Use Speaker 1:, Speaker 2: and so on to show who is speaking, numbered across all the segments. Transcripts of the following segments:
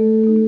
Speaker 1: Serat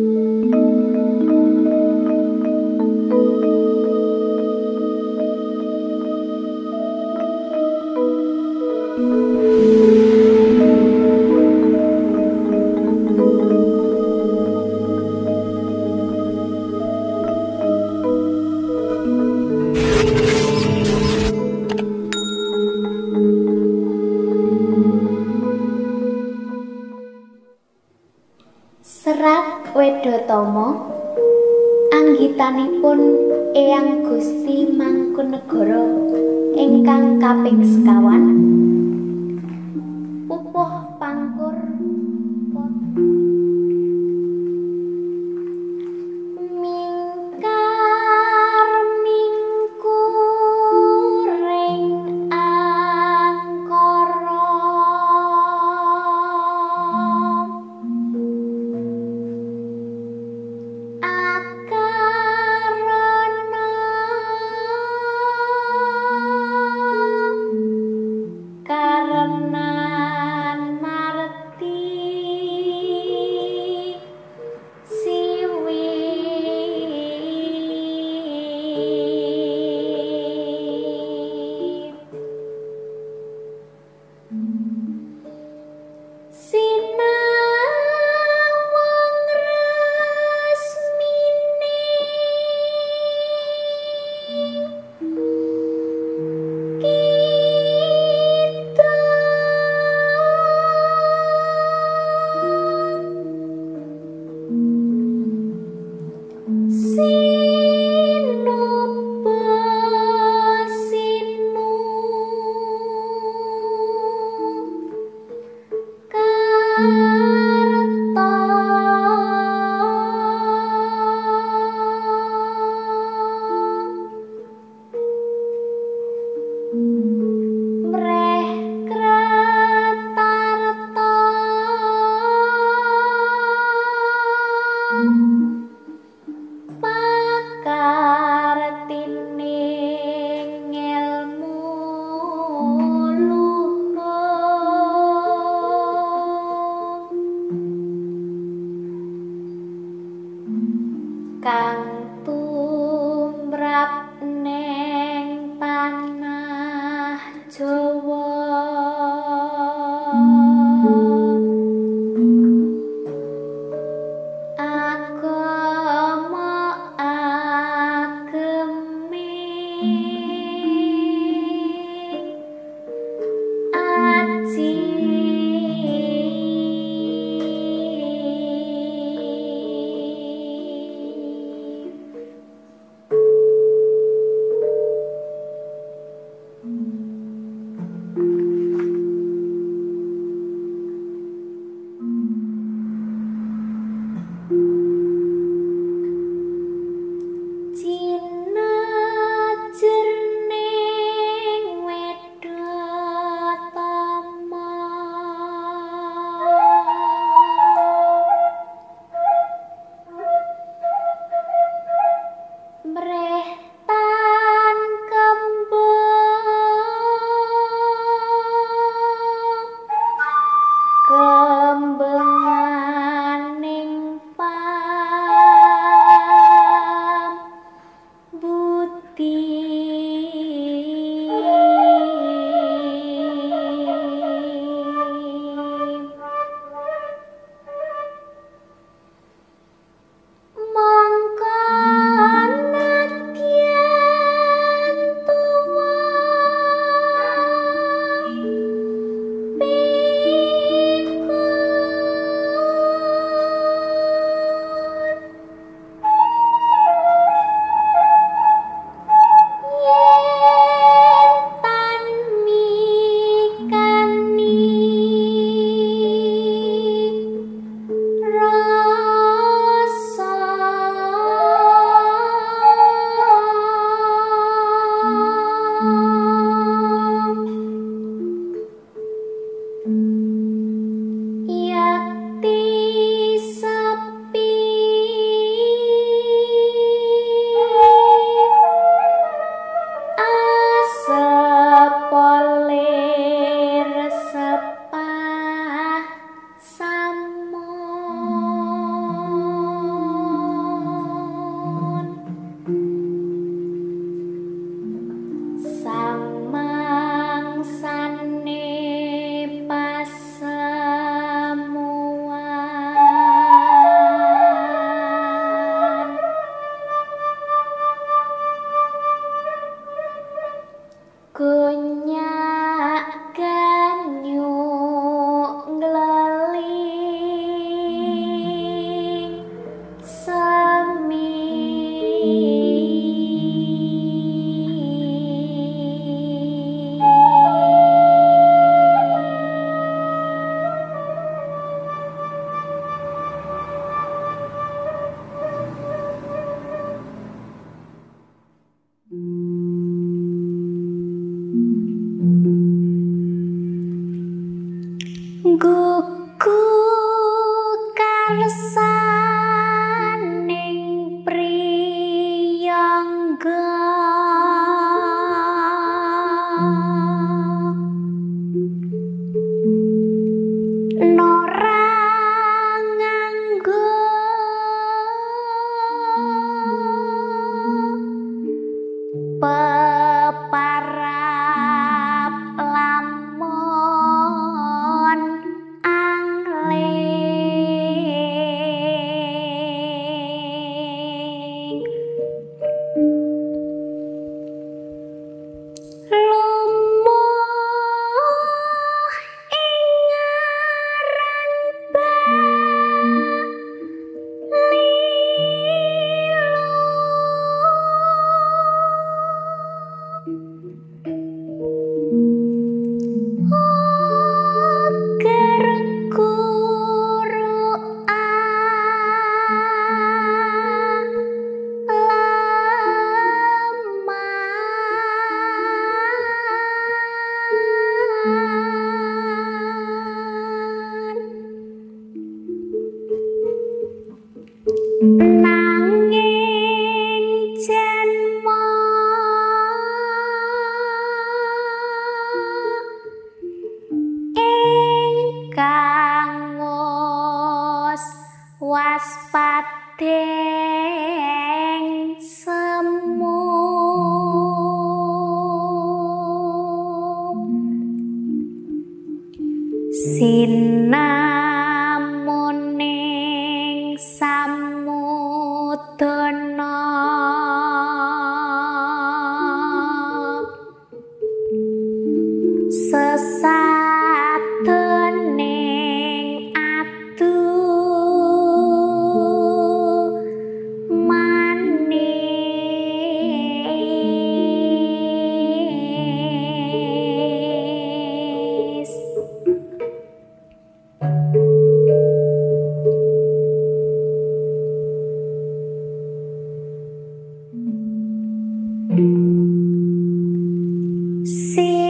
Speaker 1: see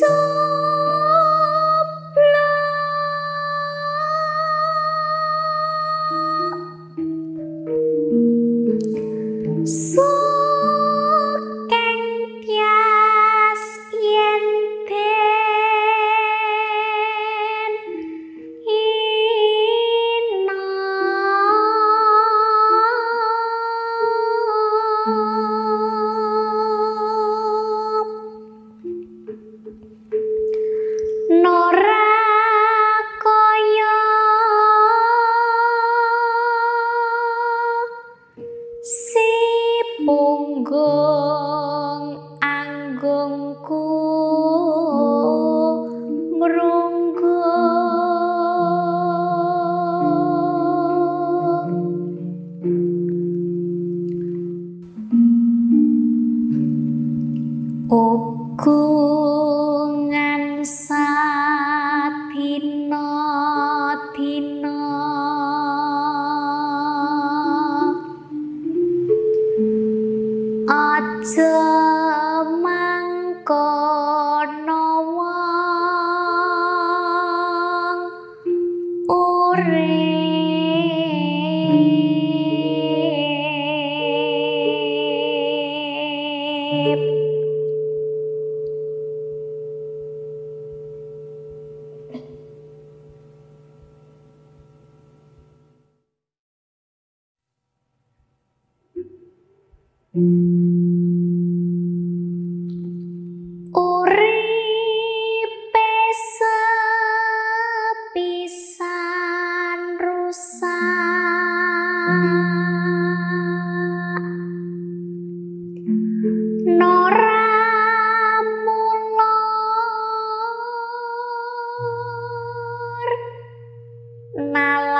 Speaker 1: そう。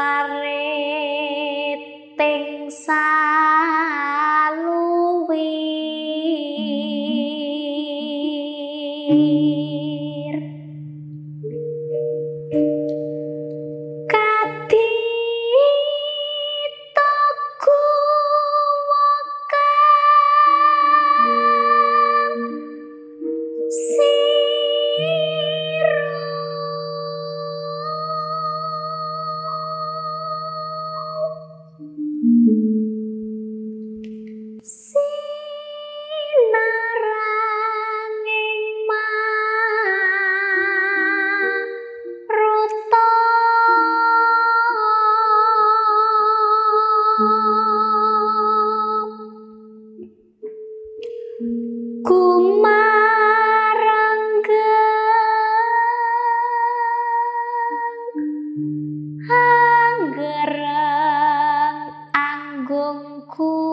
Speaker 1: dar 何苦。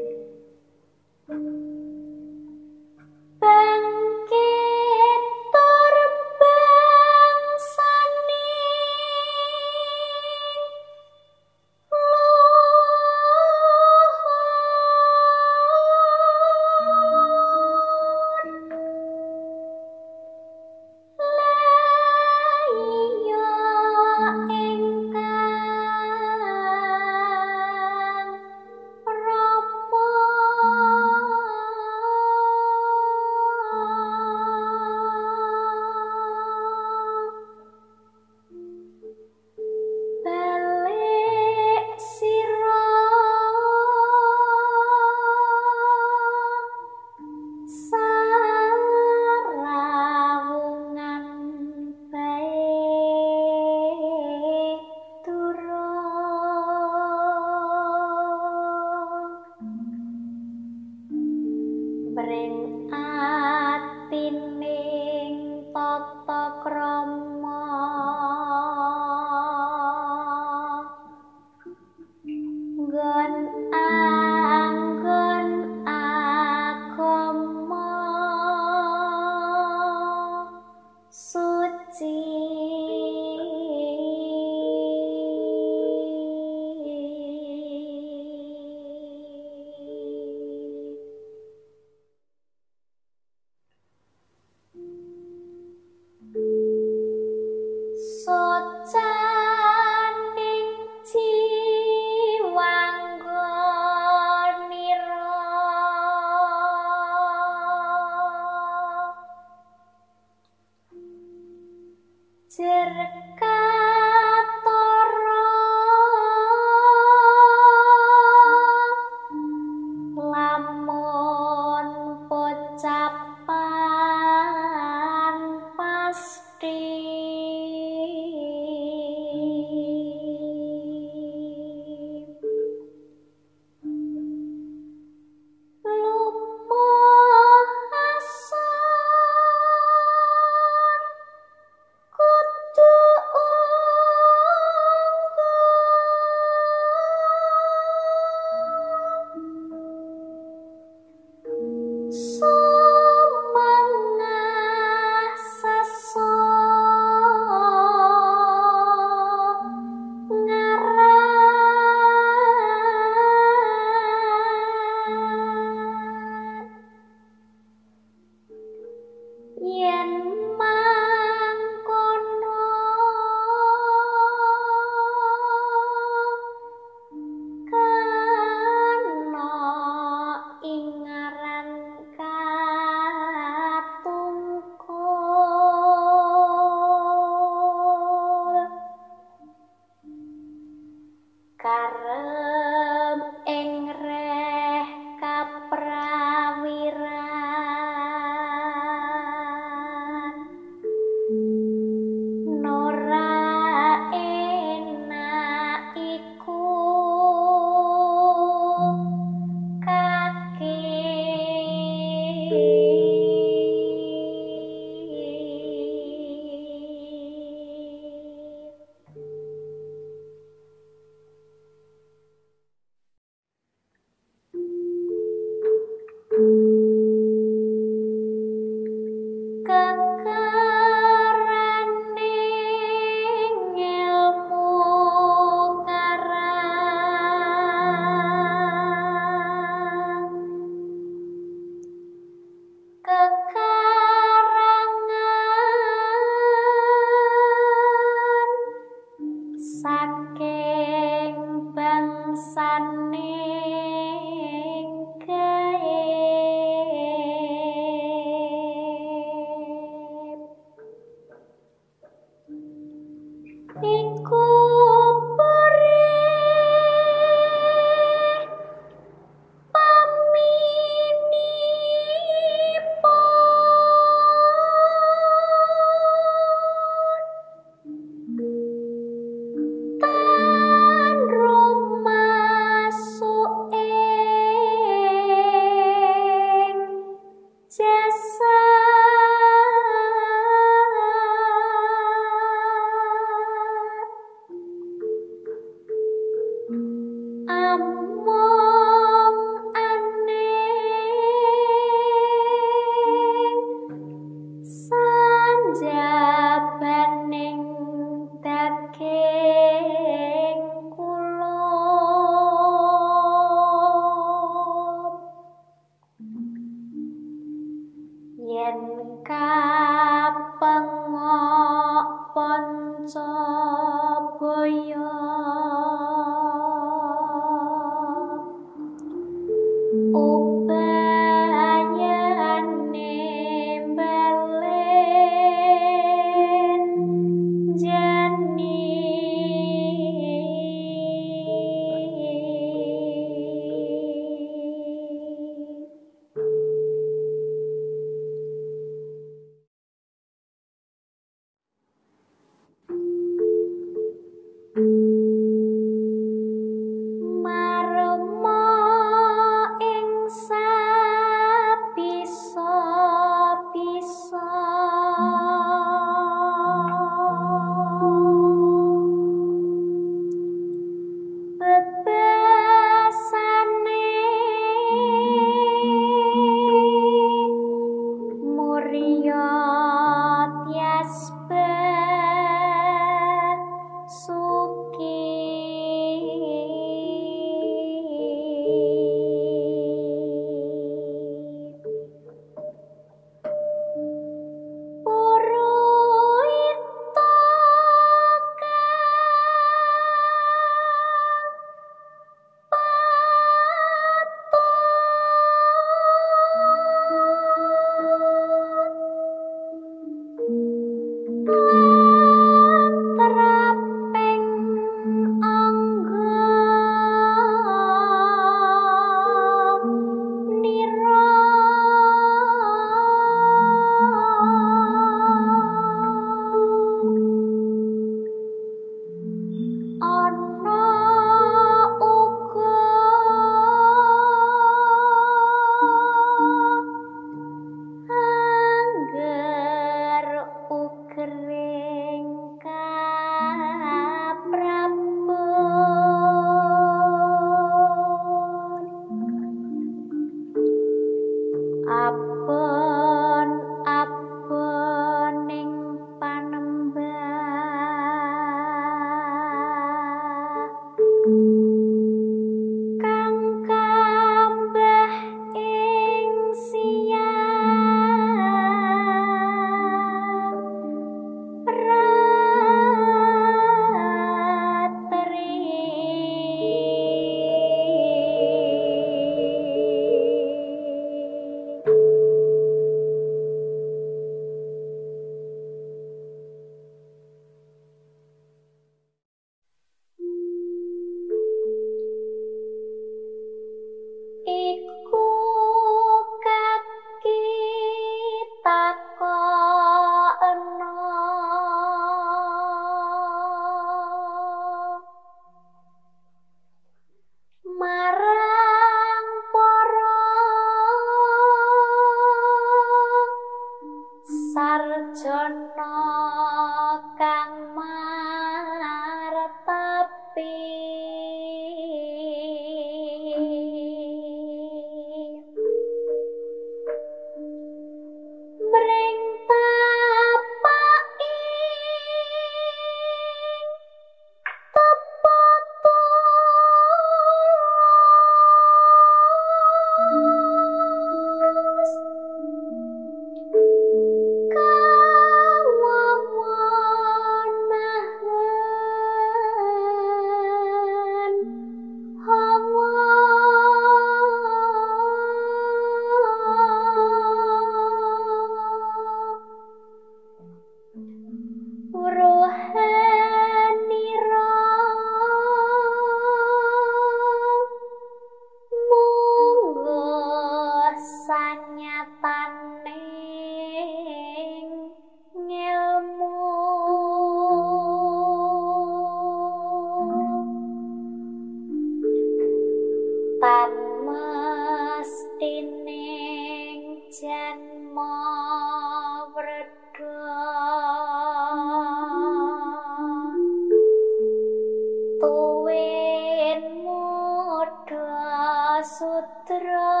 Speaker 1: завтра.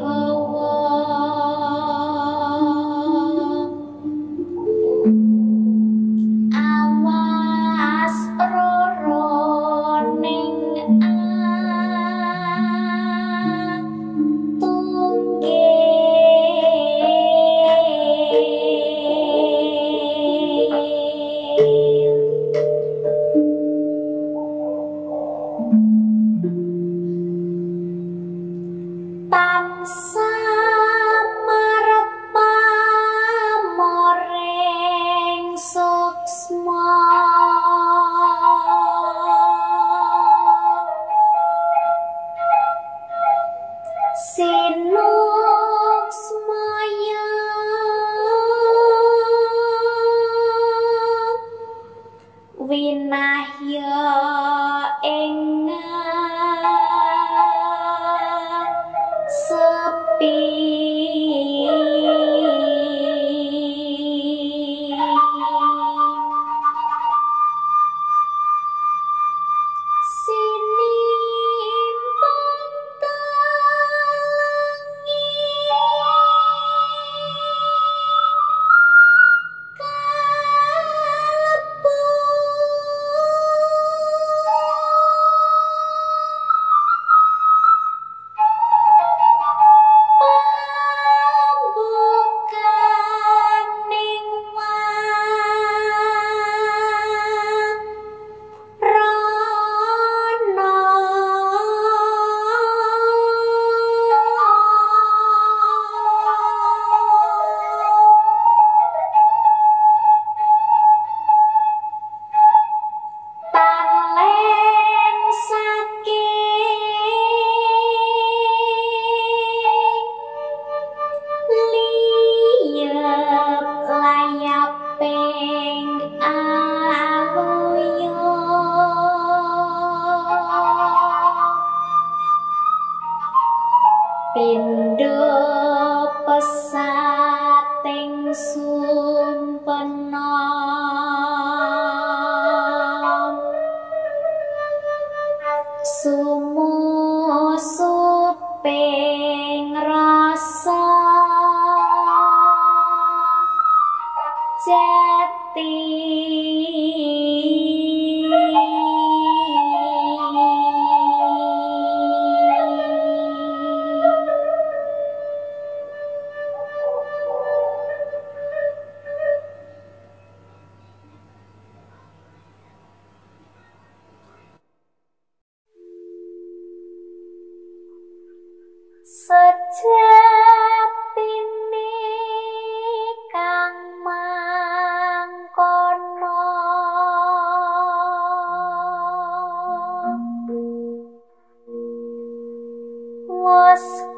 Speaker 1: Bangsa us